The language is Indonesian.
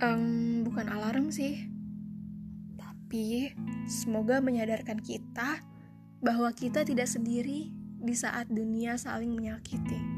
Um, bukan alarm sih, tapi semoga menyadarkan kita bahwa kita tidak sendiri di saat dunia saling menyakiti.